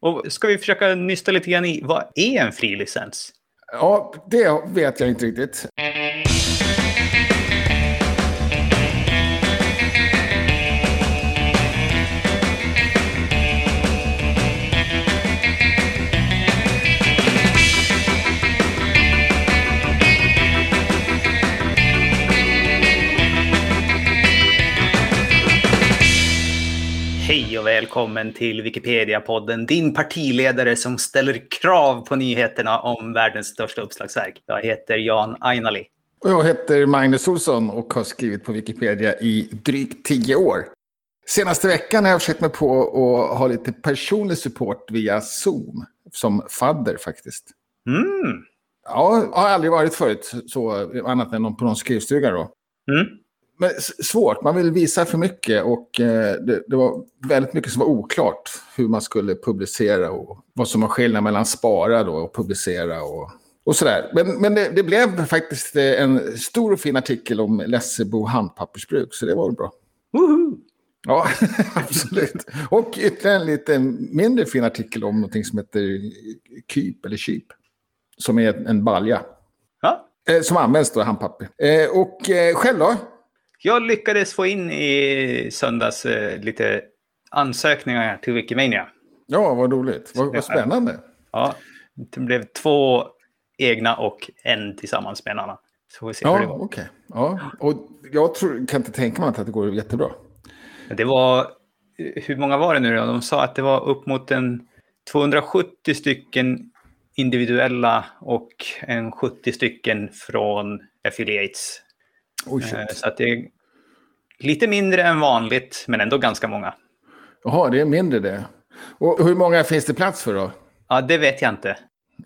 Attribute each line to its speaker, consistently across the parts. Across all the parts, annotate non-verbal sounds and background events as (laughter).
Speaker 1: Och ska vi försöka nysta lite grann i vad är en fri licens?
Speaker 2: Ja, det vet jag inte riktigt.
Speaker 1: Hej och välkommen till Wikipedia-podden, din partiledare som ställer krav på nyheterna om världens största uppslagsverk. Jag heter Jan Ainali.
Speaker 2: Och jag heter Magnus Olsson och har skrivit på Wikipedia i drygt tio år. Senaste veckan har jag försökt mig på att ha lite personlig support via Zoom, som fadder faktiskt.
Speaker 1: Mm.
Speaker 2: Ja, har aldrig varit förut, så, annat än på någon skrivstuga då.
Speaker 1: Mm.
Speaker 2: Men svårt, man vill visa för mycket och eh, det, det, var väldigt mycket som var oklart hur man skulle publicera och vad som var skillnad mellan spara då och publicera och, och sådär. Men, men det, det, blev faktiskt eh, en stor och fin artikel om Lessebo handpappersbruk, så det var bra.
Speaker 1: Woho!
Speaker 2: Ja, (laughs) absolut. Och ytterligare en lite mindre fin artikel om någonting som heter kyp eller kyp. Som är en balja.
Speaker 1: Ja.
Speaker 2: Eh, som används då i handpapper. Och själv då?
Speaker 1: Jag lyckades få in i söndags eh, lite ansökningar till Wikimania.
Speaker 2: Ja, vad roligt. Vad, vad spännande.
Speaker 1: Ja, det blev två egna och en tillsammans med en annan. Så vi se hur det
Speaker 2: Ja,
Speaker 1: går.
Speaker 2: okej. Ja, och jag tror, kan inte tänka mig att det går jättebra.
Speaker 1: Det var, hur många var det nu då? De sa att det var upp mot en 270 stycken individuella och en 70 stycken från affiliates.
Speaker 2: Oj,
Speaker 1: Eh. Så att det är lite mindre än vanligt, men ändå ganska många.
Speaker 2: Jaha, det är mindre det. Och hur många finns det plats för då?
Speaker 1: Ja, det vet jag inte.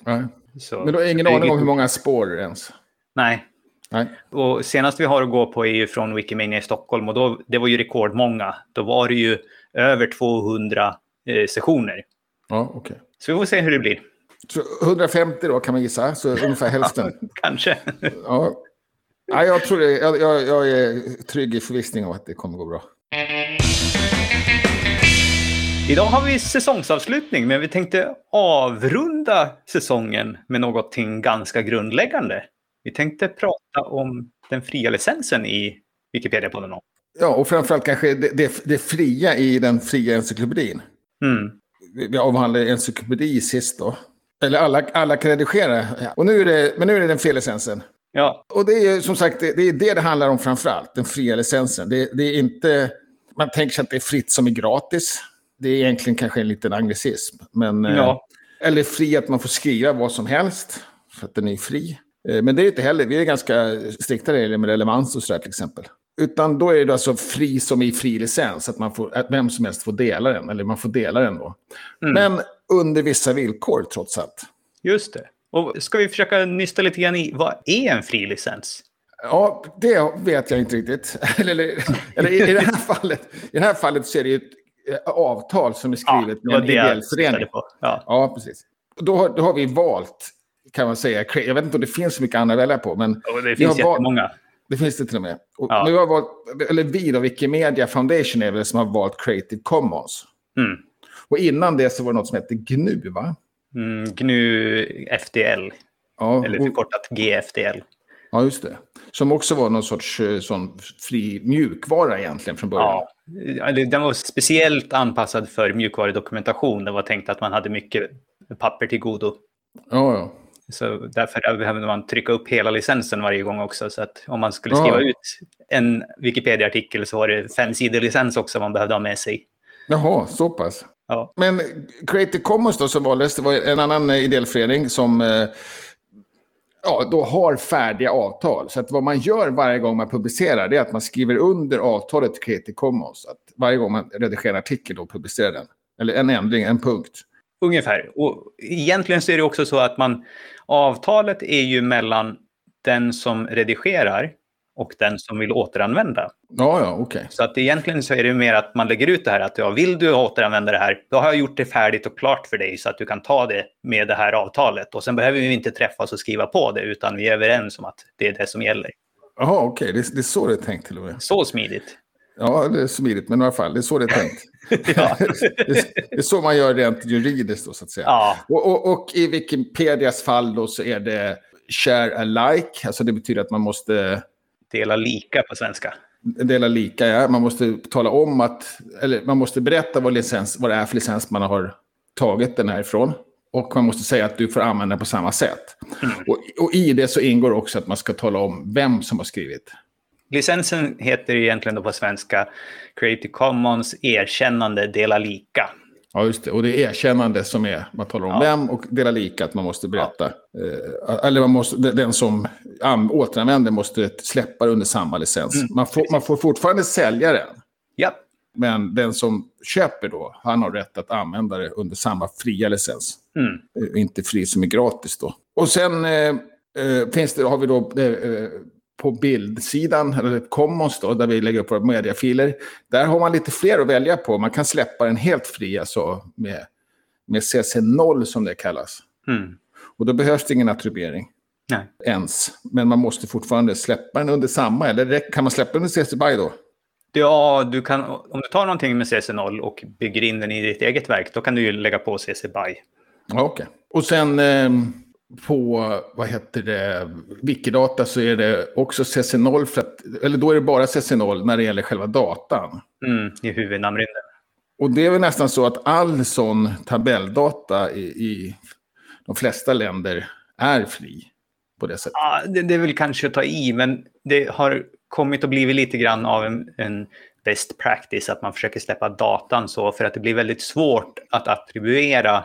Speaker 2: Nej.
Speaker 1: Så,
Speaker 2: Men du har ingen aning om hur många spår ens?
Speaker 1: Nej.
Speaker 2: Nej.
Speaker 1: Och senast vi har att gå på är ju från Wikimania i Stockholm och då, det var ju rekordmånga. Då var det ju över 200 eh, sessioner.
Speaker 2: Ja, okej.
Speaker 1: Så vi får se hur det blir.
Speaker 2: Så 150 då kan man gissa, så ungefär hälften. (laughs)
Speaker 1: Kanske.
Speaker 2: Ja. Ja, jag, tror det, jag, jag, jag är trygg i förvissning om att det kommer gå bra.
Speaker 1: Idag har vi säsongsavslutning, men vi tänkte avrunda säsongen med någonting ganska grundläggande. Vi tänkte prata om den fria licensen i Wikipedia-podden.
Speaker 2: Ja, och framförallt kanske det, det, det fria i den fria encyklopedin.
Speaker 1: Mm.
Speaker 2: Vi avhandlade encyklopedi sist då. Eller alla, alla kan redigera. Och nu är det, men nu är det den fria licensen.
Speaker 1: Ja,
Speaker 2: Och det är som sagt det, det är det det handlar om framförallt, den fria licensen. Det, det är inte, man tänker sig att det är fritt som är gratis. Det är egentligen kanske en liten anglicism. Men, eh,
Speaker 1: Ja.
Speaker 2: Eller fri att man får skriva vad som helst, för att den är fri. Eh, Men det är inte heller, vi är ganska strikta regler med relevans och sådär till exempel. Utan då är det alltså fri som i fri licens, att, man får, att vem som helst får dela den, eller man får dela den då.
Speaker 1: Mm.
Speaker 2: Men under vissa villkor trots allt.
Speaker 1: just det. Och ska vi försöka nysta lite grann i vad är en fri licens?
Speaker 2: Ja, det vet jag inte riktigt. (laughs) eller, eller, i, i, det här fallet, I det här fallet så är det ju ett eh, avtal som är skrivet
Speaker 1: det
Speaker 2: med en ideell förening.
Speaker 1: på. Ja.
Speaker 2: Ja, precis. Då har, då har vi valt, kan man säga, jag vet inte om det finns så mycket annat att välja på, men
Speaker 1: Och det finns
Speaker 2: har valt-
Speaker 1: jättemånga.
Speaker 2: det finns det till och med. Och
Speaker 1: Ja.
Speaker 2: nu har valt, eller vi då, Wikimedia Foundation är det som har valt Creative Commons.
Speaker 1: Mm.
Speaker 2: Och innan det så var det något som hette GNU, va?
Speaker 1: Mm, GNU FDL,
Speaker 2: Ja,
Speaker 1: eller förkortat GFDL.
Speaker 2: ja, just det. Som också var någon sorts eh, sån fri mjukvara egentligen från början.
Speaker 1: Ja, den var speciellt anpassad för mjukvarudokumentation. Det var tänkt att man hade mycket papper till godo.
Speaker 2: ja. ja.
Speaker 1: Så därför behövde man trycka upp hela licensen varje gång också. Så att om man skulle
Speaker 2: Ja.
Speaker 1: skriva ut en Wikipedia-artikel så var det fem sidor licens också man behövde ha med sig.
Speaker 2: Jaha, så pass.
Speaker 1: Ja,
Speaker 2: Men Creative Commons då som valdes, det var en annan eh, ideell förening som eh, ja, då har färdiga avtal. Så att vad man gör varje gång man publicerar det är att man skriver under avtalet till Creative Commons. Att varje gång man redigerar en artikel och publicerar den. Eller en ändring, en punkt.
Speaker 1: ungefär. Och egentligen så är det också så att man, avtalet är ju mellan den som redigerar och den som vill återanvända.
Speaker 2: Ja, ja, okej.
Speaker 1: Så att egentligen så är det mer att man lägger ut det här att ja, vill du återanvända det här, då har jag gjort det färdigt och klart för dig så att du kan ta det med det här avtalet. Och sen behöver vi inte träffas och skriva på det, utan vi är överens om att det är det som gäller.
Speaker 2: Jaha, okej. Det, det är så det är tänkt till och med.
Speaker 1: Så smidigt.
Speaker 2: Ja, det är smidigt, men i alla fall, det är så det är tänkt. (laughs) (laughs) Det är så man gör rent juridiskt då, så att säga.
Speaker 1: Ja,
Speaker 2: Och, och, och i Wikipedias fall då så är det share alike, alltså det betyder att man måste
Speaker 1: dela lika på svenska.
Speaker 2: dela lika. Ja. Man måste tala om att, eller man måste berätta vad, licens, vad det är för licens man har tagit den här ifrån. Och man måste säga att du får använda den på samma sätt. Och, och i det så ingår också att man ska tala om vem som har skrivit.
Speaker 1: Licensen heter egentligen då på svenska Creative Commons erkännande dela lika.
Speaker 2: Ja, just det. Och det är erkännande som är, man talar om
Speaker 1: Ja.
Speaker 2: vem och dela lika, att man måste berätta. Eh, eller man måste, den som an, återanvänder måste släppa det under samma licens.
Speaker 1: Mm,
Speaker 2: man, får, man får fortfarande sälja den.
Speaker 1: Ja,
Speaker 2: Men den som köper då, han har rätt att använda det under samma fria licens.
Speaker 1: mm.
Speaker 2: Eh, Inte fri som är gratis då. Och sen eh, eh, finns det, har vi då eh, på bildsidan, eller Commons då, där vi lägger upp våra mediafiler. Där har man lite fler att välja på. Man kan släppa den helt fri, alltså med, med CC0 som det kallas.
Speaker 1: Mm.
Speaker 2: Och då behövs det ingen attribuering
Speaker 1: Nej.
Speaker 2: ens. Men man måste fortfarande släppa den under samma, eller kan man släppa den under CC BY då?
Speaker 1: Ja, du kan, om du tar någonting med CC0 och bygger in den i ditt eget verk, då kan du ju lägga på CC BY.
Speaker 2: Okej. Och sen eh, på, vad heter det, Wikidata så är det också CC0, för att, eller då är det bara CC0 när det gäller själva datan.
Speaker 1: Mm, I huvudnamnrymden.
Speaker 2: Och det är väl nästan så att all sån tabelldata i, i de flesta länder är fri på det sättet.
Speaker 1: Ja, det, det är väl kanske att ta i, men det har kommit att bli lite grann av en, en best practice att man försöker släppa datan så för att det blir väldigt svårt att attribuera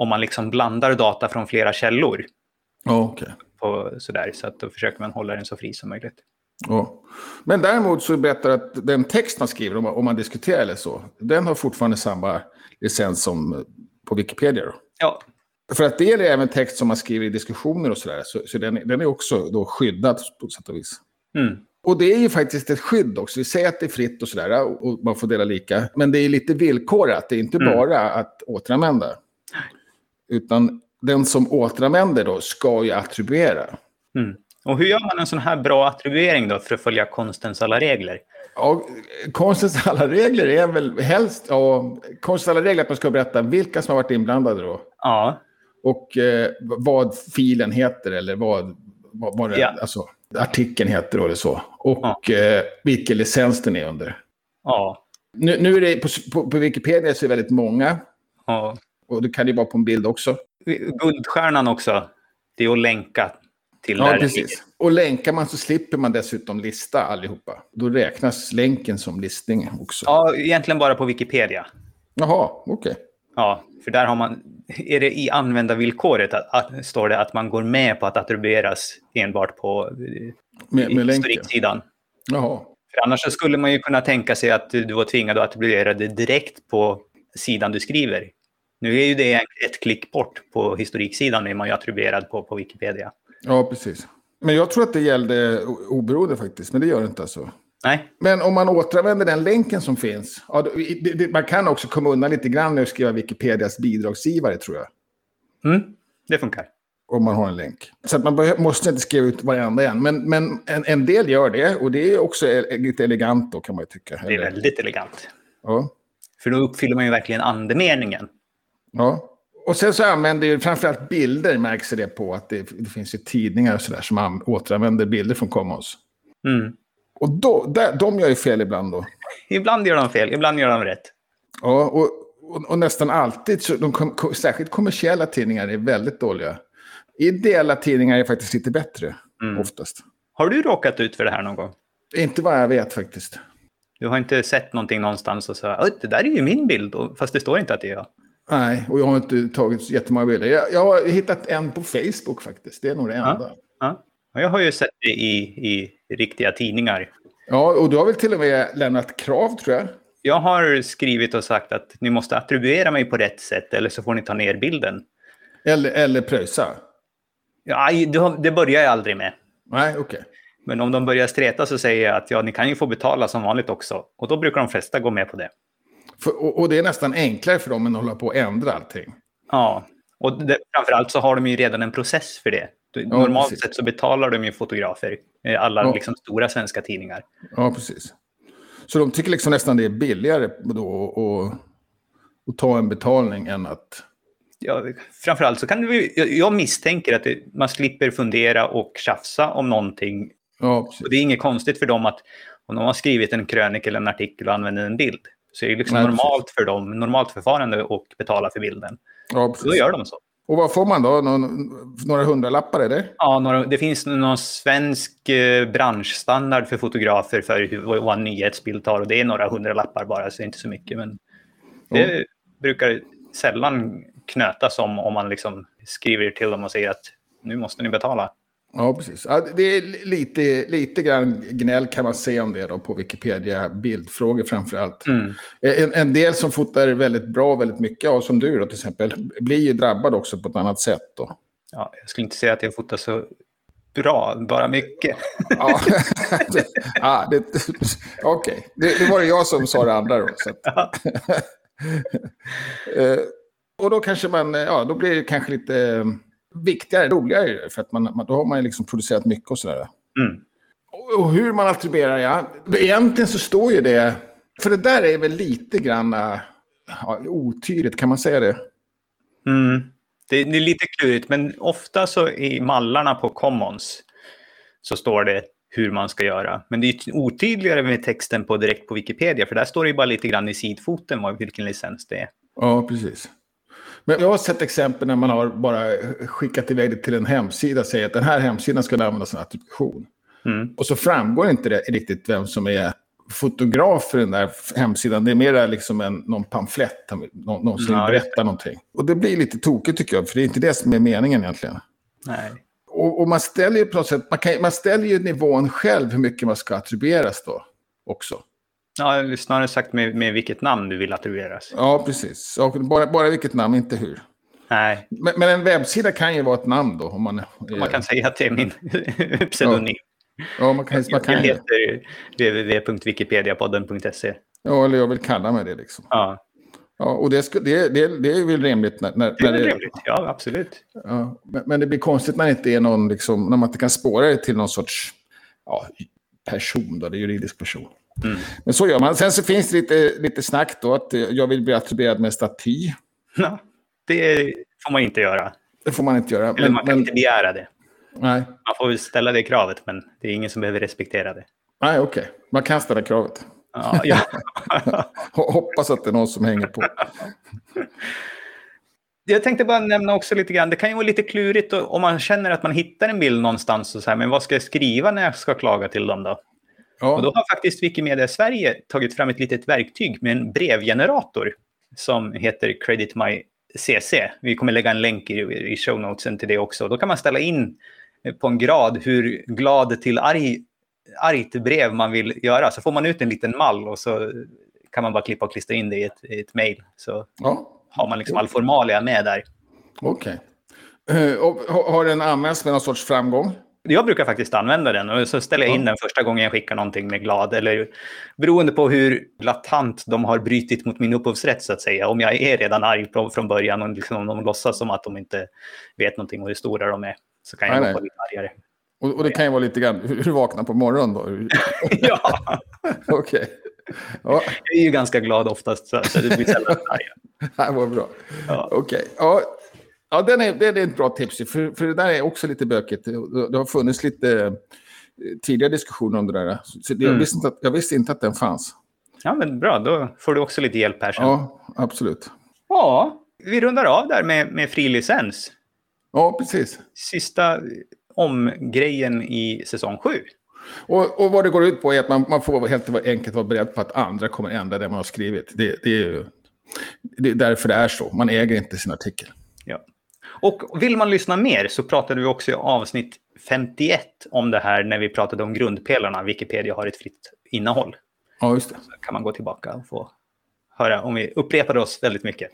Speaker 1: om man liksom blandar data från flera källor.
Speaker 2: Ja, okej.
Speaker 1: På, sådär, så att då försöker man hålla den så fri som möjligt.
Speaker 2: Ja. Men däremot så berättar att den text man skriver, om man, om man diskuterar eller så, den har fortfarande samma licens som på Wikipedia. Då.
Speaker 1: Ja,
Speaker 2: För att det gäller även text som man skriver i diskussioner och sådär. Så, så den, den är också då skyddad på sätt och vis.
Speaker 1: mm,
Speaker 2: Och det är ju faktiskt ett skydd också. Vi säger att det är fritt och sådär och och man får dela lika. Men det är lite villkorat. Det är inte
Speaker 1: Mm.
Speaker 2: bara att återanvända. Utan den som återanvänder då ska ju attribuera.
Speaker 1: mm. Och hur gör man en sån här bra attribuering då för att följa konstens alla regler?
Speaker 2: Ja, konstens alla regler är väl helst... Ja, konstens alla regler är att man ska berätta vilka som har varit inblandade då.
Speaker 1: Ja,
Speaker 2: Och eh, vad filen heter eller vad, vad, vad
Speaker 1: Ja.
Speaker 2: alltså, artikeln heter då eller så. Och eh, vilken licens den är under.
Speaker 1: ja,
Speaker 2: Nu, nu är det på, på, på Wikipedia så är det väldigt många.
Speaker 1: ja.
Speaker 2: Och det kan ju vara på en bild också.
Speaker 1: Guldstjärnan också, det är att länka till
Speaker 2: Ja,
Speaker 1: där
Speaker 2: precis. Och länkar man så slipper man dessutom lista allihopa. Då räknas länken som listning också.
Speaker 1: Ja, egentligen bara på Wikipedia.
Speaker 2: Jaha, okej.
Speaker 1: Ja, för där har man, är det i användarvillkoret att, att, står det att man går med på att attribueras enbart på eh,
Speaker 2: Med, med länken.
Speaker 1: historiksidan.
Speaker 2: Jaha.
Speaker 1: För annars så skulle man ju kunna tänka sig att du var tvingad att attribuera det direkt på sidan du skriver. Nu är ju det ett klick bort på historiksidan är man ju attribuerad på, på Wikipedia.
Speaker 2: Ja, precis. Men jag tror att det gällde oberoende faktiskt, men det gör det inte alltså.
Speaker 1: Nej,
Speaker 2: Men om man återanvänder den länken som finns, ja, det, det, man kan också komma undan lite grann med att skriva Wikipedias bidragsgivare tror jag.
Speaker 1: mm, det funkar.
Speaker 2: Om man har en länk. Så man måste inte skriva ut varenda en. Men, men en, en del gör det och det är också e- lite elegant då kan man ju tycka.
Speaker 1: Det är väldigt elegant.
Speaker 2: Ja.
Speaker 1: För då uppfyller man ju verkligen andemeningen.
Speaker 2: Ja. Och sen så använder ju framförallt bilder märks det på att det, det finns ju tidningar och sådär som an- återanvänder bilder från Commons.
Speaker 1: Mm.
Speaker 2: Och då, där, de gör ju fel ibland då.
Speaker 1: Ibland gör de fel, ibland gör de rätt.
Speaker 2: Ja, och, och, och nästan alltid, så de kom, kom, särskilt kommersiella tidningar är väldigt dåliga. Ideella tidningar är faktiskt lite bättre,
Speaker 1: Mm.
Speaker 2: oftast.
Speaker 1: Har du råkat ut för det här någon gång?
Speaker 2: Inte vad jag vet faktiskt.
Speaker 1: Du har inte sett någonting någonstans och så "Oj, det där är ju min bild, fast det står inte att det är jag.
Speaker 2: Nej, och jag har inte tagit så jättemånga bilder. Jag, jag har hittat en på Facebook faktiskt. Det är nog det
Speaker 1: Ja.
Speaker 2: enda.
Speaker 1: Ja. Och jag har ju sett det i, i riktiga tidningar.
Speaker 2: Ja, och du har väl till och med lämnat krav tror jag.
Speaker 1: Jag har skrivit och sagt att ni måste attribuera mig på rätt sätt eller så får ni ta ner bilden.
Speaker 2: Eller, eller pröjsa.
Speaker 1: Ja, det börjar jag aldrig med.
Speaker 2: Nej, okej.
Speaker 1: Men om de börjar streta så säger jag att ja, ni kan ju få betala som vanligt också. Och då brukar de flesta gå med på det.
Speaker 2: För- Och, och det är nästan enklare för dem än att hålla på och ändra allting.
Speaker 1: Ja, och det, framförallt så har de ju redan en process för det. Du- Normalt
Speaker 2: precis.
Speaker 1: sett så betalar de ju fotografer, eh, alla
Speaker 2: Ja.
Speaker 1: liksom stora svenska tidningar.
Speaker 2: Ja, precis. Så de tycker liksom nästan det är billigare då att ta en betalning än att...
Speaker 1: Ja, framförallt så kan vi, jag misstänker att det, man slipper fundera och tjafsa om någonting.
Speaker 2: Ja,
Speaker 1: och det är inget konstigt för dem att om de har skrivit en krönika eller en artikel och använder en bild så är det liksom Nej, normalt precis. för dem, normalt förfarande att betala för bilden.
Speaker 2: Ja.
Speaker 1: Då gör de så.
Speaker 2: Och vad får man då? Någon, några hundralappar är det?
Speaker 1: Ja, några, det finns någon svensk eh, branschstandard för fotografer för hur, vad en nyhetsbild tar och det är några hundralappar bara, så det är inte så mycket. Men det mm. brukar sällan knötas om om man liksom skriver till dem och säger att nu måste ni betala.
Speaker 2: Ja, precis. Ja, det är lite, lite grann gnäll kan man se om det då på Wikipedia. Bildfrågor framför allt. Mm. En, en, del som fotar väldigt bra väldigt mycket, och som du då till exempel, blir ju drabbad också på ett annat sätt. Då.
Speaker 1: Ja, jag skulle inte säga att jag fotar så bra, bara mycket.
Speaker 2: ja, (laughs) ja okej. Okay. Det, det, var det jag som sa det andra då. (laughs) Eh, och då kanske man, ja, då blir det kanske lite viktigare, roligare. För att man, då har man liksom producerat mycket och sådär. Mm. Och, och hur man attribuerar, ja. Egentligen så står ju det, för det där är väl lite grann ja, otydligt, kan man säga det?
Speaker 1: Mm. Det, det, är lite klurigt, men ofta så i mallarna på Commons så står det hur man ska göra. Men det är otydligare med texten på direkt på Wikipedia, för där står det bara lite grann i sidfoten vilken licens det är.
Speaker 2: Ja, precis. Men jag har sett exempel när man har bara skickat iväg det till en hemsida och säger att den här hemsidan ska använda som attribution. Mm. Och så framgår inte det riktigt vem som är fotograf för den där hemsidan. Det är mer liksom en, någon pamflett, någon, någon som ja, berättar någonting. Och det blir lite tokigt tycker jag, för det är inte det som är meningen egentligen.
Speaker 1: Nej.
Speaker 2: Och, och, man ställer ju på något sätt, man, kan, man ställer ju nivån själv hur mycket man ska attribueras då också.
Speaker 1: Ja, snarare sagt med, med vilket namn du vill attribueras.
Speaker 2: Ja, precis. Och bara, bara vilket namn, inte hur.
Speaker 1: Nej.
Speaker 2: Men, men, en webbsida kan ju vara ett namn då. Om man, är...
Speaker 1: man kan säga att det är min (laughs) pseudonym.
Speaker 2: Ja. ja, man kan, man kan
Speaker 1: jag heter www.wikipediapodden.se.
Speaker 2: Ja, eller jag vill kalla mig det liksom.
Speaker 1: Ja.
Speaker 2: Ja, och det, det, det, det är väl rimligt. När, när
Speaker 1: det är väl rimligt, ja absolut.
Speaker 2: Ja, men, men, det blir konstigt när, inte är någon, liksom, när man inte kan spåra det till någon sorts ja, person, då, det är juridisk person. Mm. Men så gör man. Sen så finns det lite, lite snack då att jag vill bli attribuerad med staty.
Speaker 1: Ja, det får man inte göra.
Speaker 2: Det får man inte göra.
Speaker 1: Eller men, man kan men... inte begära det.
Speaker 2: Nej.
Speaker 1: Man får väl ställa det kravet, men det är ingen som behöver respektera det.
Speaker 2: Nej, okej. Okay. Man kan ställa kravet.
Speaker 1: Ja, ja. (laughs)
Speaker 2: Hoppas att det är någon som hänger på.
Speaker 1: Jag tänkte bara nämna också lite grann, det kan ju vara lite klurigt om man känner att man hittar en bild någonstans och så här, men vad ska jag skriva när jag ska klaga till dem då? Ja. Och då har faktiskt Wikimedia Sverige tagit fram ett litet verktyg med en brevgenerator som heter Credit My CC. Vi kommer lägga en länk i, i show notesen till det också. Då kan man ställa in på en grad hur glad till arg, argt brev man vill göra. Så får man ut en liten mall och så kan man bara klippa och klistra in det i ett, i ett mejl. Så ja. har man liksom all formalia med där.
Speaker 2: Okej. Okay. Uh, har den använts med någon sorts framgång?
Speaker 1: Jag brukar faktiskt använda den och så ställer jag in den första gången jag skickar någonting med glad. Eller beroende på hur latant de har brytit mot min upphovsrätt så att säga. Om jag är redan arg från början och liksom, de låtsas som att de inte vet någonting och hur stora de är. Så kan jag nej, vara lite argare.
Speaker 2: Och, och, det kan ju vara lite grann hur du vaknar på morgonen då? (laughs)
Speaker 1: ja. (laughs)
Speaker 2: Okej. Okay.
Speaker 1: Ja. Jag är ju ganska glad oftast så, så det blir sällan arg. (laughs)
Speaker 2: det var bra. Ja. Okej. Okay. Ja, Ja, den är, det är ett bra tips. För, för det där är också lite bökigt. Det har funnits lite eh, tidigare diskussioner om det där. Så jag, mm. visste inte att, jag visste inte att den fanns.
Speaker 1: Ja, men bra. Då får du också lite hjälp här sen.
Speaker 2: Ja, absolut.
Speaker 1: Ja, vi rundar av där med, med fri licens.
Speaker 2: Ja, precis.
Speaker 1: Sista omgrejen i säsong sju.
Speaker 2: Och, och vad det går ut på är att man, man får helt enkelt vara beredd på att andra kommer ändra det man har skrivit. Det, det är ju det är därför det är så. Man äger inte sin artikel.
Speaker 1: Ja. Och vill man lyssna mer så pratade vi också i avsnitt 51 om det här när vi pratade om grundpelarna. Wikipedia har ett fritt innehåll.
Speaker 2: Ja, just det.
Speaker 1: Så kan man gå tillbaka och få höra om vi upprepade oss väldigt mycket.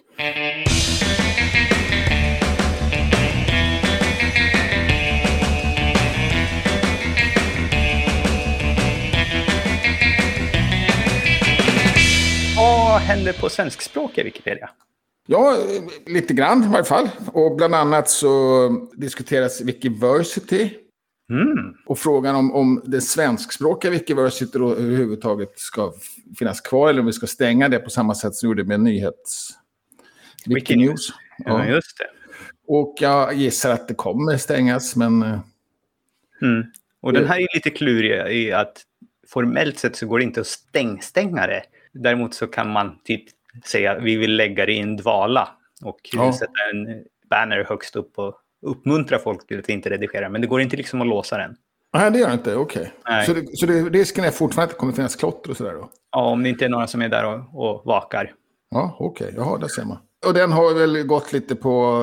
Speaker 1: Vad händer på svenskspråkiga Wikipedia?
Speaker 2: Ja, lite grann i varje fall. Och bland annat så diskuteras Wikiversity.
Speaker 1: Mm.
Speaker 2: Och frågan om, om det svenskspråkiga Wikiversity då överhuvudtaget ska finnas kvar eller om vi ska stänga det på samma sätt som vi gjorde med nyhets... Wikinews.
Speaker 1: Ja,
Speaker 2: Ja.
Speaker 1: just det.
Speaker 2: Och jag gissar att det kommer stängas, men... eh,
Speaker 1: Mm. Och den
Speaker 2: Eh.
Speaker 1: här är lite klurig i att formellt sett så går det inte att stängstänga det. Däremot så kan man typ säga att vi vill lägga det i en dvala och
Speaker 2: Ja.
Speaker 1: sätta en banner högst upp och uppmuntra folk till att inte redigera. Men det går inte liksom att låsa den.
Speaker 2: Nej, det gör det inte. Okej.
Speaker 1: Nej.
Speaker 2: Så, det, så det, risken är fortfarande att det kommer finnas klotter och sådär då?
Speaker 1: Ja, om det inte är några som är där och, och vakar.
Speaker 2: Ja, okej. Jaha, där ser man. Och den har väl gått lite på...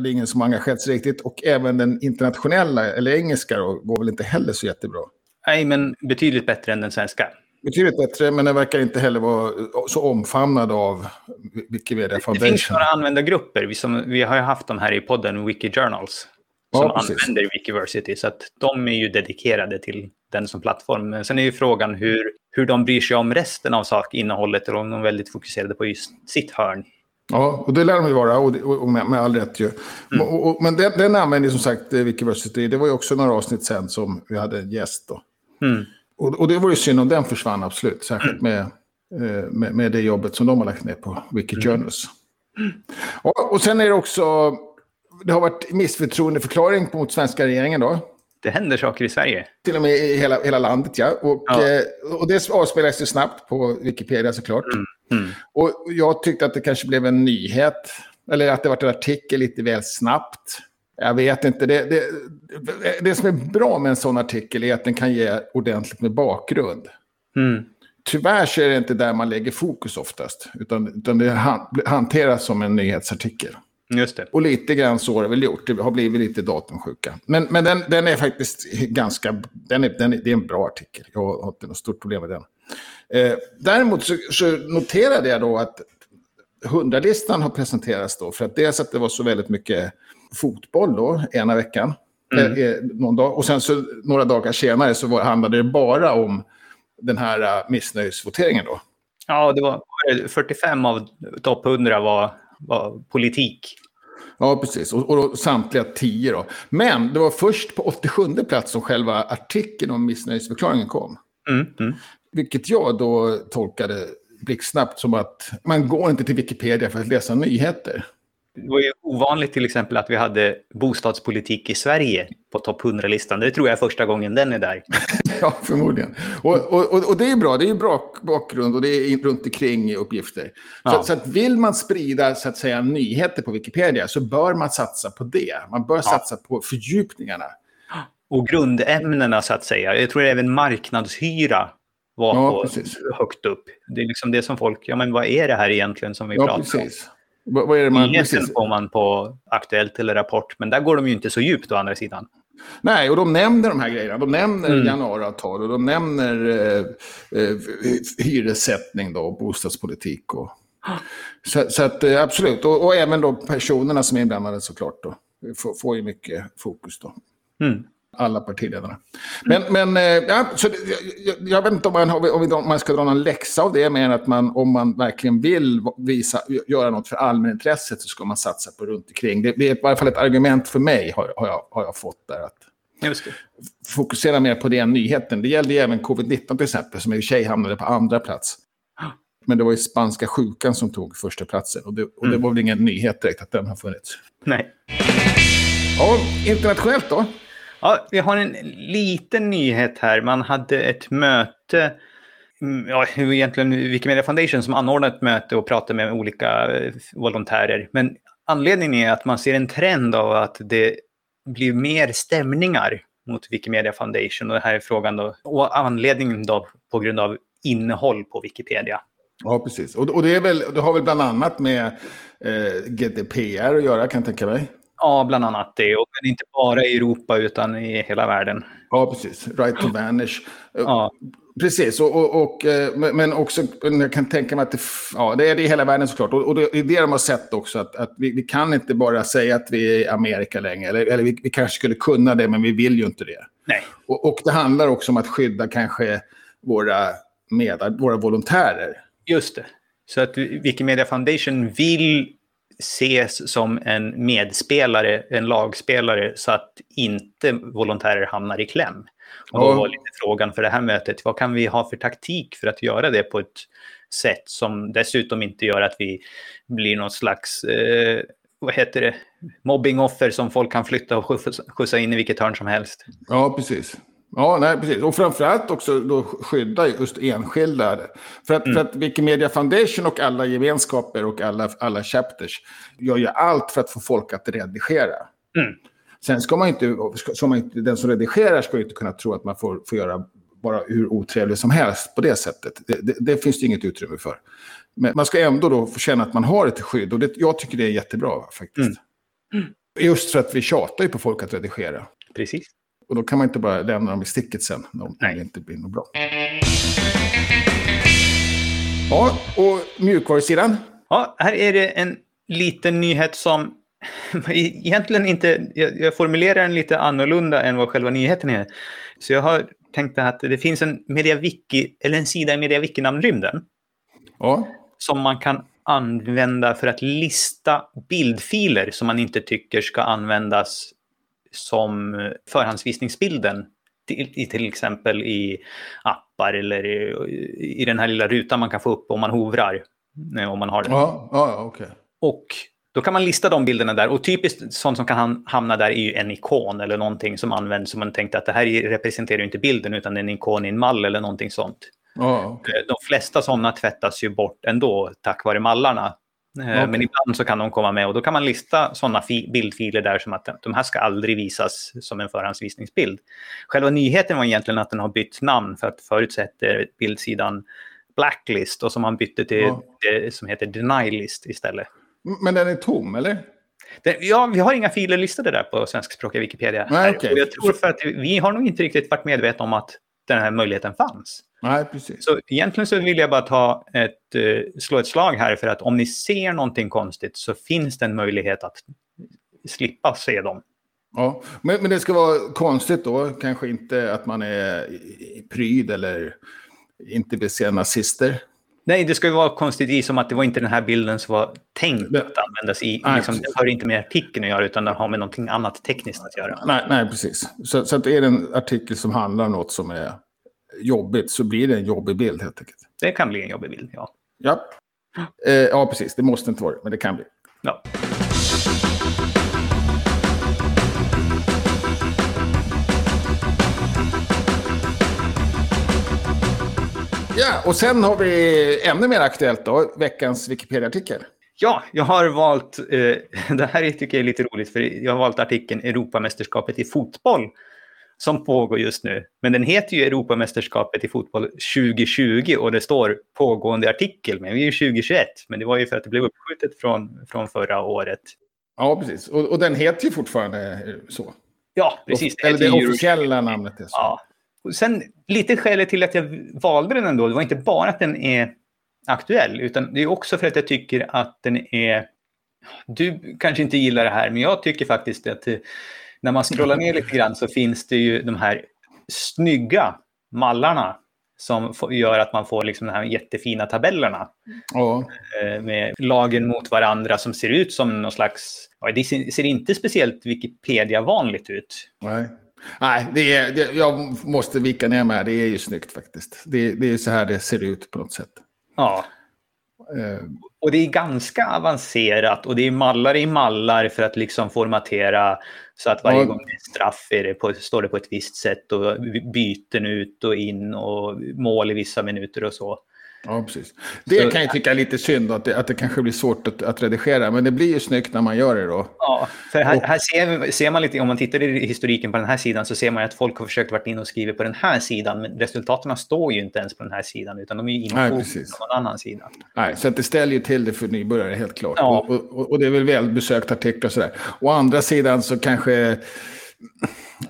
Speaker 2: Det är ingen som har engagerat sig riktigt. Och även den internationella, eller engelska då, går väl inte heller så jättebra.
Speaker 1: Nej, men betydligt bättre än den svenska.
Speaker 2: Betydligt bättre, men den verkar inte heller vara så omfamnad av Wikimedia
Speaker 1: Det finns
Speaker 2: Foundation.
Speaker 1: några användargrupper. Vi, som, vi har ju haft de här i podden, Wikijournals,
Speaker 2: Ja,
Speaker 1: som
Speaker 2: precis.
Speaker 1: använder Wikiversity. Så att de är ju dedikerade till den som plattform. Men sen är ju frågan hur, hur de bryr sig om resten av sakinnehållet eller om de är väldigt fokuserade på just sitt hörn.
Speaker 2: Ja, och det lär de ju vara, och, det- och med, med all rätt ju. Och, och, men den, den använder ju som sagt Wikiversity. Det var ju också några avsnitt sen som vi hade en gäst då.
Speaker 1: Mm.
Speaker 2: Och, och det var ju synd om den försvann absolut. Särskilt med, eh, med, med det jobbet som de har lagt ner på Wikijournals. Och, och sen är det också... Det har varit missförtroendeförklaring mot svenska regeringen då.
Speaker 1: Det händer saker i Sverige.
Speaker 2: Till och med i hela, hela landet, ja. Och,
Speaker 1: Ja.
Speaker 2: Eh, och det avspelas ju snabbt på Wikipedia såklart.
Speaker 1: Mm.
Speaker 2: Och jag tyckte att det kanske blev en nyhet. Eller att det var en artikel lite väl snabbt. Jag vet inte. Det, det, det som är bra med en sån artikel är att den kan ge ordentligt med bakgrund.
Speaker 1: Mm.
Speaker 2: Tyvärr så är det inte där man lägger fokus oftast. Utan, utan det han, hanteras som en nyhetsartikel.
Speaker 1: Just det.
Speaker 2: Och lite grann så har det väl gjort. Det har blivit lite datumsjuka. Men, men den, den är faktiskt ganska... Den är, den är, det är en bra artikel. Jag har inte något stort problem med den. Eh, däremot så, så noterade jag då att hundralistan har presenterats då. För att dels att det var så väldigt mycket fotboll då, ena veckan.
Speaker 1: Mm.
Speaker 2: Eh, eh, någon dag. Och sen så några dagar senare så var, handlade det bara om den här uh, missnöjesvoteringen då.
Speaker 1: Ja, det var 45 av topp 100 var, var politik.
Speaker 2: Ja, precis. Och, och då, samtliga tio då. Men det var först på 87 plats som själva artikeln om missnöjesförklaringen kom.
Speaker 1: Mm. Mm.
Speaker 2: Vilket jag då tolkade blixtsnabbt som att man går inte till Wikipedia för att läsa nyheter.
Speaker 1: Det var ju ovanligt till exempel att vi hade bostadspolitik i Sverige på topp 100-listan. Det tror jag är första gången den är där. (laughs)
Speaker 2: Ja, förmodligen. Och, och, och, det är bra. Det är bra bakgrund och det är runt omkring uppgifter.
Speaker 1: Ja.
Speaker 2: Så, så att vill man sprida så att säga, nyheter på Wikipedia så bör man satsa på det. Man bör satsa på fördjupningarna.
Speaker 1: Och grundämnena så att säga. Jag tror även marknadshyra var
Speaker 2: Ja,
Speaker 1: på högt upp. Det är liksom det som folk, ja men vad är det här egentligen som vi
Speaker 2: Ja,
Speaker 1: pratar om?
Speaker 2: precis. Vad, vad är det man...
Speaker 1: Nyheten får man på Aktuellt eller Rapport, men där går de ju inte så djupt å andra sidan.
Speaker 2: Nej, och de nämner de här grejerna. De nämner
Speaker 1: Mm.
Speaker 2: januariavtal och de nämner eh, eh, hyressättning då, och bostadspolitik. Och, så, så att eh, absolut, och, och även då personerna som är inblandade såklart då. Får, får ju mycket fokus då.
Speaker 1: Mm.
Speaker 2: Alla partiledarna. Men, men eh, ja, så det, jag, jag vet inte om man, om man ska dra någon läxa av det, mer än att man, om man verkligen vill visa, göra något för allmänintresset så ska man satsa på runt omkring. Det, det är i alla fall ett argument för mig, har, har, jag, har jag fått där. Att, fokusera mer på den nyheten. Det gällde ju även covid-19 till exempel, som i och för sig hamnade på andra plats. Men det var ju spanska sjukan som tog första platsen. Och det, och det var väl ingen nyhet direkt att den har funnits.
Speaker 1: Nej.
Speaker 2: Ja, internationellt då?
Speaker 1: Ja, vi har en liten nyhet här. Man hade ett möte, mm, ja, egentligen Wikimedia Foundation som anordnade ett möte och pratade med olika eh, volontärer. Men anledningen är att man ser en trend av att det blir mer stämningar mot Wikimedia Foundation. Och det här är frågan då, och anledningen då på grund av innehåll på Wikipedia.
Speaker 2: Ja, precis. Och, och det, är väl, det har väl bland annat med eh, GDPR att göra, kan jag tänka mig.
Speaker 1: Ja, bland annat det. Och men inte bara i Europa utan i hela världen.
Speaker 2: Ja, precis. Right to vanish. Eh,
Speaker 1: Ja,
Speaker 2: Precis, och, och, och, eh, men också, jag kan tänka mig att det, ja, det är det i hela världen såklart. Och, och det är det de har sett också, att, att vi, vi kan inte bara säga att vi är i Amerika längre. Eller, eller vi, vi kanske skulle kunna det, men vi vill ju inte det.
Speaker 1: nej.
Speaker 2: Och, det handlar också om att skydda kanske våra, med, våra volontärer.
Speaker 1: Just det. Så att Wikimedia Foundation vill ses som en medspelare, en lagspelare, så att inte volontärer hamnar i kläm. Och då var lite frågan för det här mötet, vad kan vi ha för taktik för att göra det på ett sätt som dessutom inte gör att vi blir någon slags, eh, vad heter det, mobbingoffer som folk kan flytta och skjutsa in i vilket hörn som helst.
Speaker 2: Ja, precis. Ja, nej, precis. Och framförallt också då skydda just enskilda. För att, mm. för att Wikimedia Foundation och alla gemenskaper och alla, alla chapters gör ju allt för att få folk att redigera. Mm. Sen ska man inte, ska man inte, den som redigerar ska ju inte kunna tro att man får, får göra bara hur otrevligt som helst på det sättet. Det, det, det finns det inget utrymme för. Men man ska ändå då få känna att man har ett skydd. Och det, jag tycker det är jättebra faktiskt. Mm. Mm. Just för att vi tjatar ju på folk att redigera.
Speaker 1: Precis.
Speaker 2: Och då kan man inte bara lämna dem i sticket sen om det inte blir något bra. Ja, och mjukvarusidan?
Speaker 1: Ja, här är det en liten nyhet som (laughs) egentligen inte... Jag, jag formulerar den lite annorlunda än vad själva nyheten är. Så jag har tänkt att det finns en MediaWiki, eller en sida i MediaWiki-namnrymden.
Speaker 2: Ja.
Speaker 1: Som man kan använda för att lista bildfiler som man inte tycker ska användas som förhandsvisningsbilden. I, till exempel i appar eller i, i den här lilla rutan man kan få upp om man hovrar. Eh, om man har den.
Speaker 2: Ja, ja, okay.
Speaker 1: Och då kan man lista de bilderna där. Och typiskt sånt som kan hamna där är ju en ikon eller någonting som används som man tänkte att det här representerar inte bilden utan en ikon i en mall eller någonting sånt.
Speaker 2: Oh, okay.
Speaker 1: De flesta sådana tvättas ju bort ändå tack vare mallarna. Eh, okay. Men ibland så kan de komma med och då kan man lista sådana bildfiler där som att de här ska aldrig visas som en förhandsvisningsbild. Själva nyheten var egentligen att den har bytt namn för att förutsätter bildsidan Blacklist och som man bytte till ja. det som heter Denialist istället.
Speaker 2: Men den är tom, eller?
Speaker 1: Den, ja, vi har inga filer listade där på svenskspråkiga Wikipedia.
Speaker 2: Nej, okay.
Speaker 1: jag tror för att vi har nog inte riktigt varit medvetna om att den här möjligheten fanns.
Speaker 2: Nej, precis.
Speaker 1: Så egentligen så vill jag bara ta ett, uh, slå ett slag här för att om ni ser någonting konstigt så finns det en möjlighet att slippa se dem.
Speaker 2: Ja, men, men det ska vara konstigt då, kanske inte att man är pryd eller inte vill se nazister.
Speaker 1: Nej, det ska ju vara konstigt i som att det var inte den här bilden som var tänkt det, att användas i. Nej, liksom, det har inte med artikeln att göra utan det har med någonting annat tekniskt att göra.
Speaker 2: Nej, nej precis. Så, så att är det en artikel som handlar om något som är jobbigt så blir det en jobbig bild helt enkelt.
Speaker 1: Det kan bli en jobbig bild, ja.
Speaker 2: Ja, eh, ja precis. Det måste inte vara det, men det kan bli.
Speaker 1: Ja.
Speaker 2: Ja, och sen har vi ännu mer aktuellt då, veckans Wikipedia-artikel.
Speaker 1: Ja, jag har valt, eh, (laughs) det här tycker jag är lite roligt, för jag har valt artikeln Europamästerskapet i fotboll som pågår just nu. Men den heter ju Europamästerskapet i fotboll 2020 och det står pågående artikel, men vi är ju 2021. Men det var ju för att det blev uppskjutet från, från förra året.
Speaker 2: Ja, precis. Och, och den heter ju fortfarande så.
Speaker 1: Ja, precis.
Speaker 2: Eller det officiella namnet är så.
Speaker 1: Ja, sen lite skälet till att jag valde den ändå, det var inte bara att den är aktuell, utan det är också för att jag tycker att den är... Du kanske inte gillar det här, men jag tycker faktiskt att när man scrollar ner lite grann så finns det ju de här snygga mallarna som gör att man får liksom de här jättefina tabellerna. Eh, med lagen mot varandra som ser ut som någon slags... Det ser inte speciellt Wikipedia-vanligt ut.
Speaker 2: Nej. Nej, det är, det, jag måste vika ner mig. Det är ju snyggt faktiskt. Det, det är så här det ser ut på något sätt.
Speaker 1: Ja. Uh. Och det är ganska avancerat och det är mallar i mallar för att liksom formatera så att varje ja. gång det är straff är det på, står det på ett visst sätt och byten ut och in och mål i vissa minuter och så.
Speaker 2: Ja, precis. Det så, kan jag tycka är lite synd att det, att det kanske blir svårt att, att redigera, men det blir ju snyggt när man gör det då.
Speaker 1: Ja, för här, här ser, ser, man lite, om man tittar i historiken på den här sidan så ser man att folk har försökt vara in och skriva på den här sidan, men resultaten står ju inte ens på den här sidan, utan de är ju infogade på någon annan sida.
Speaker 2: Nej, så det ställer ju till det för nybörjare helt klart. Ja. Och, och, och, det är väl välbesökta artiklar och sådär. Å andra sidan så kanske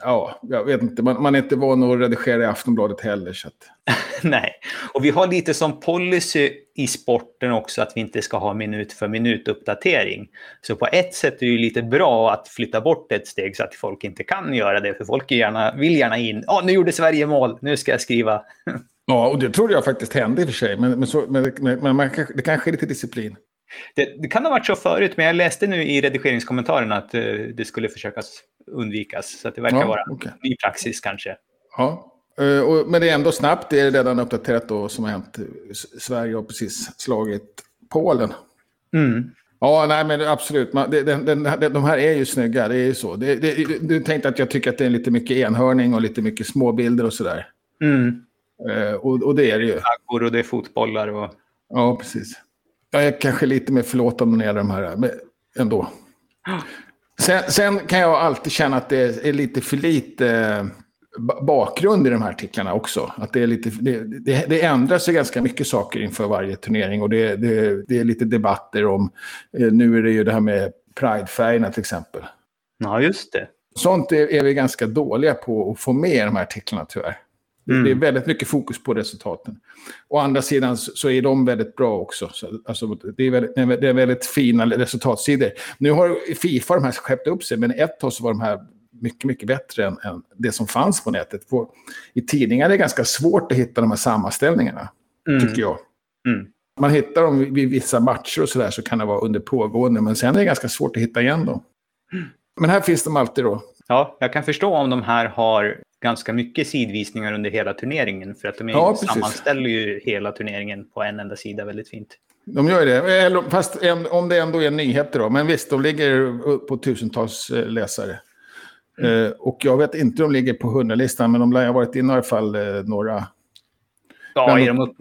Speaker 2: ja, jag vet inte. Man, man är inte van att redigera i Aftonbladet heller. Så att... (laughs)
Speaker 1: Nej, och vi har lite som policy i sporten också att vi inte ska ha minut för minut uppdatering. Så på ett sätt är det lite bra att flytta bort ett steg så att folk inte kan göra det. För folk gärna, vill gärna in. Ja, oh, nu gjorde Sverige mål, nu ska jag skriva. (laughs)
Speaker 2: ja, och det trodde jag faktiskt hände i och för sig. Men, men, så, men, men man, det kanske är lite disciplin.
Speaker 1: Det, det, kan ha varit så förut, men jag läste nu i redigeringskommentarerna att uh, det skulle försökas undvikas. Så det verkar ja, vara okay. ny praxis kanske.
Speaker 2: Ja, och, men det är ändå snabbt. Det är redan uppdaterat då som har hänt. Sverige har precis slagit Polen.
Speaker 1: Mm.
Speaker 2: Ja, nej men absolut. Man, det, den, den, de här är ju snygga, det är ju så. Det, det, du tänkte att jag tycker att det är lite mycket enhörning och lite mycket småbilder och sådär.
Speaker 1: Mm.
Speaker 2: Uh, och, och, det är det ju.
Speaker 1: Flaggor och det är fotbollar och...
Speaker 2: Ja, precis. Jag är kanske lite mer förlåtande när det gäller de här, men ändå. Sen, sen, kan jag alltid känna att det är lite för lite eh, bakgrund i de här artiklarna också. Att det, är lite, det, det, det ändras ju ganska mycket saker inför varje turnering och det, det, det är lite debatter om, eh, nu är det ju det här med Pridefärgerna till exempel.
Speaker 1: Ja, just det.
Speaker 2: Sånt är, är vi ganska dåliga på att få med i de här artiklarna tyvärr. Mm. Det är väldigt mycket fokus på resultaten. Å andra sidan så är de väldigt bra också. Så, alltså, det, är väldigt, det är väldigt fina resultatsidor. Nu har Fifa de här skeppt upp sig, men ett tag så var de här mycket, mycket bättre än, än det som fanns på nätet. På, I tidningar är det ganska svårt att hitta de här sammanställningarna, mm. tycker jag.
Speaker 1: Mm.
Speaker 2: Man hittar dem vid vissa matcher och sådär så kan det vara under pågående, men sen är det ganska svårt att hitta igen dem. Mm. Men här finns de alltid då.
Speaker 1: Ja, jag kan förstå om de här har ganska mycket sidvisningar under hela turneringen. För att de ja, sammanställer ju hela turneringen på en enda sida väldigt fint.
Speaker 2: De gör det, fast om det ändå är nyheter då. Men visst, de ligger på tusentals eh, läsare. Mm. och jag vet inte om de ligger på hundralistan, men de lär ha varit inne i alla fall eh, några.
Speaker 1: Ja, är de upp,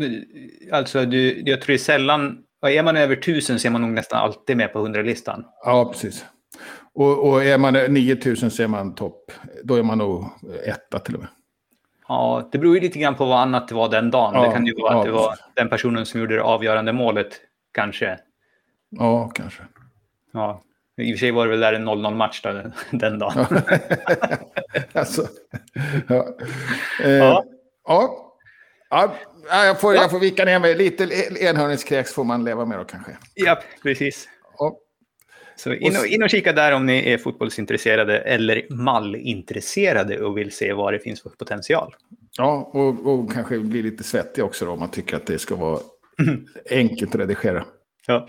Speaker 1: alltså du, jag tror det är sällan, är man över tusen så är man nog nästan alltid med på hundralistan.
Speaker 2: Ja, precis. Och, och är man 9000 så är man topp. Då är man nog etta till och med.
Speaker 1: Ja, det beror ju lite grann på vad annat det var den dagen. Ja, det kan ju vara ja, att det var den personen som gjorde det avgörande målet, kanske.
Speaker 2: Ja, kanske.
Speaker 1: Ja, i och för sig var det väl där en 0-0 match då, (laughs) den dagen. (laughs)
Speaker 2: alltså, ja. Eh, ja. ja. Ja, jag, får, jag får vika ner mig. Lite enhörningskräks får man leva med då kanske.
Speaker 1: Ja, precis. Så in och, in och kika där om ni är fotbollsintresserade eller mallintresserade och vill se vad det finns för potential.
Speaker 2: Ja, och, och kanske bli lite svettig också då, om man tycker att det ska vara (laughs) enkelt att redigera.
Speaker 1: Ja.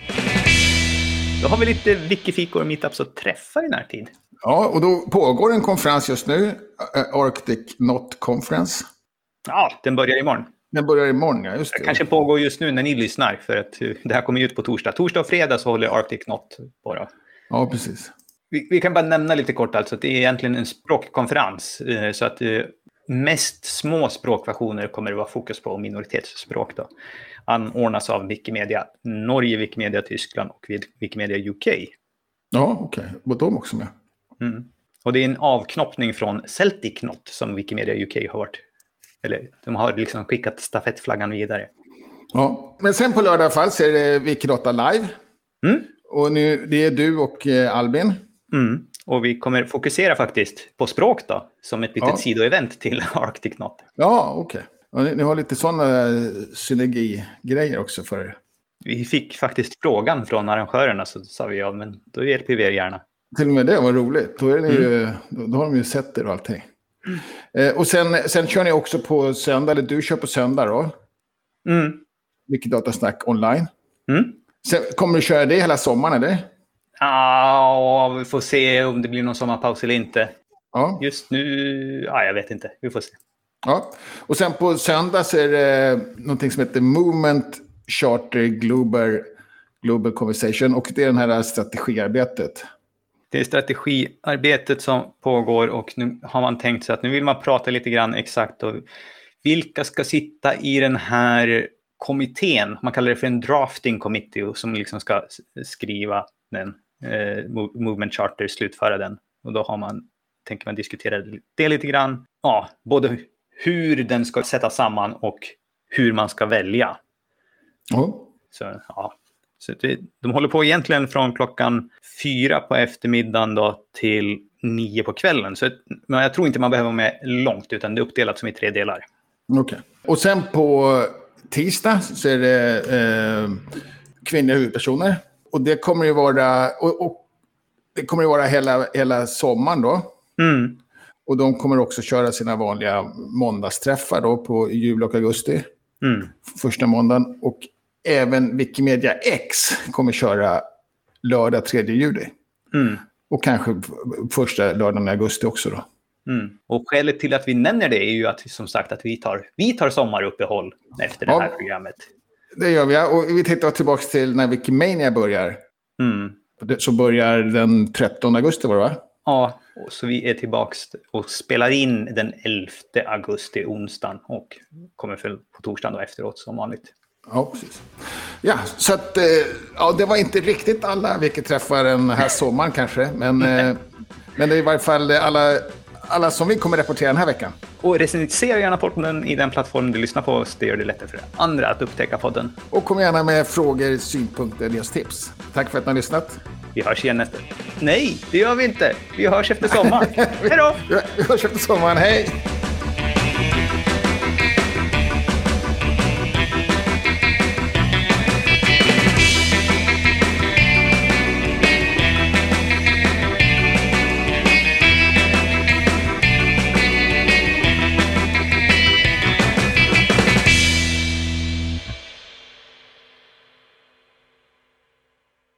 Speaker 1: Då har vi lite wikifikor och meetups att träffa i närtid.
Speaker 2: Ja, och då pågår en konferens just nu, Arctic Not Conference.
Speaker 1: Ja, den börjar imorgon.
Speaker 2: Den börjar imorgon, ja. Just det.
Speaker 1: kanske pågår just nu när ni lyssnar, för att det här kommer ut på torsdag. Torsdag och fredag så håller Arctic Not på. Då.
Speaker 2: Ja, precis.
Speaker 1: Vi, vi, kan bara nämna lite kort alltså att det är egentligen en språkkonferens. Eh, så att eh, mest små språkversioner kommer det vara fokus på, minoritetsspråk. Då. Anordnas av Wikimedia Norge, Wikimedia Tyskland och Wikimedia UK.
Speaker 2: Ja, okej. Okay. Var de också med?
Speaker 1: Mm. Och det är en avknoppning från Celtic Not som Wikimedia UK har varit eller de har liksom skickat stafettflaggan vidare.
Speaker 2: Ja, men sen på lördag fall så är det Wikidata live.
Speaker 1: Mm.
Speaker 2: Och nu, det är du och eh, Albin.
Speaker 1: Mm. Och vi kommer fokusera faktiskt på språk då, som ett litet ja. sidoevent till (laughs) Arctic Not.
Speaker 2: Ja, okej. Okay. Ni, ni, har lite sådana eh, synergigrejer också för er.
Speaker 1: Vi fick faktiskt frågan från arrangörerna så sa vi ja, men då hjälper vi er gärna.
Speaker 2: Till och med det var roligt. Då, är ni mm. ju, då, då har de ju sett er och allting. Eh, och sen, sen kör ni också på söndag, eller du kör på söndag då?
Speaker 1: Mm.
Speaker 2: Vilket datasnack online.
Speaker 1: Mm.
Speaker 2: Sen, kommer du köra det hela sommaren eller?
Speaker 1: Ja, vi får se om det blir någon sommarpaus eller inte.
Speaker 2: Ja.
Speaker 1: Just nu, ja, jag vet inte. Vi får se.
Speaker 2: Ja. Och sen på söndag så är det någonting som heter Movement Charter Global, Global Conversation. Och det är det här strategiarbetet.
Speaker 1: Det är strategiarbetet som pågår och nu har man tänkt sig att nu vill man prata lite grann exakt om vilka ska sitta i den här kommittén. Man kallar det för en drafting committee som liksom ska skriva den, eh, movement charter, slutföra den. Och då har man, tänker man diskutera det lite grann. Ja, både hur den ska sättas samman och hur man ska välja.
Speaker 2: Mm.
Speaker 1: Så, ja, så det, de håller på egentligen från klockan fyra på eftermiddagen då till nio på kvällen. Så men jag tror inte man behöver vara med långt, utan det är uppdelat som i tre delar.
Speaker 2: Okej. Okay. Och sen på tisdag så är det eh, kvinnliga huvudpersoner. Och det kommer ju vara, och, och det kommer ju vara hela, hela sommaren då.
Speaker 1: Mm.
Speaker 2: Och de kommer också köra sina vanliga måndagsträffar då på jul och augusti.
Speaker 1: Mm.
Speaker 2: Första måndagen. Och även Wikimedia X kommer köra lördag 3 juli.
Speaker 1: Mm.
Speaker 2: Och kanske första lördagen i augusti också då.
Speaker 1: Mm. Och skälet till att vi nämner det är ju att som sagt att vi tar, vi tar sommaruppehåll efter det
Speaker 2: Ja.
Speaker 1: här programmet.
Speaker 2: Det gör vi. Och vi tittar tillbaka till när Wikimania börjar.
Speaker 1: Mm.
Speaker 2: Det- Så börjar den 13 augusti var det va?
Speaker 1: Ja, så vi är tillbaka och spelar in den 11 augusti, onsdagen, och kommer på torsdagen då efteråt som vanligt.
Speaker 2: Ja, precis. Ja, så att, eh, ja, det var inte riktigt alla vi träffar den här sommaren kanske. Men, eh, men det är i varje fall alla, alla som vi kommer rapportera den här veckan.
Speaker 1: Och recensera gärna podden i den plattform du lyssnar på, det gör det lättare för andra att upptäcka podden.
Speaker 2: Och kom gärna med frågor, synpunkter, dels tips. Tack för att ni har lyssnat.
Speaker 1: Vi hörs igen nästa... Nej, det gör vi inte! Vi hörs efter sommaren. (laughs) Hej då!
Speaker 2: Vi hörs efter sommaren. Hej!